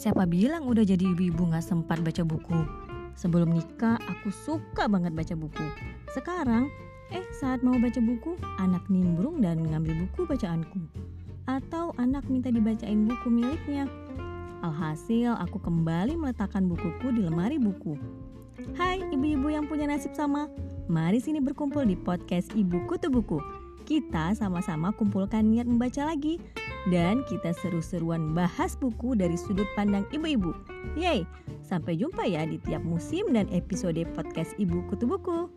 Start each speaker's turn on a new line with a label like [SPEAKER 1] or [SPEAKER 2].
[SPEAKER 1] Siapa bilang udah jadi ibu-ibu gak sempat baca buku? Sebelum nikah, aku suka banget baca buku. Sekarang, eh saat mau baca buku, anak nimbrung dan ngambil buku bacaanku. Atau anak minta dibacain buku miliknya. Alhasil, aku kembali meletakkan bukuku di lemari buku. Hai ibu-ibu yang punya nasib sama, mari sini berkumpul di podcast Ibu Kutu Buku. Kita sama-sama kumpulkan niat membaca lagi dan kita seru-seruan bahas buku dari sudut pandang ibu-ibu. Yeay, sampai jumpa ya di tiap musim dan episode podcast Ibu Kutu Buku.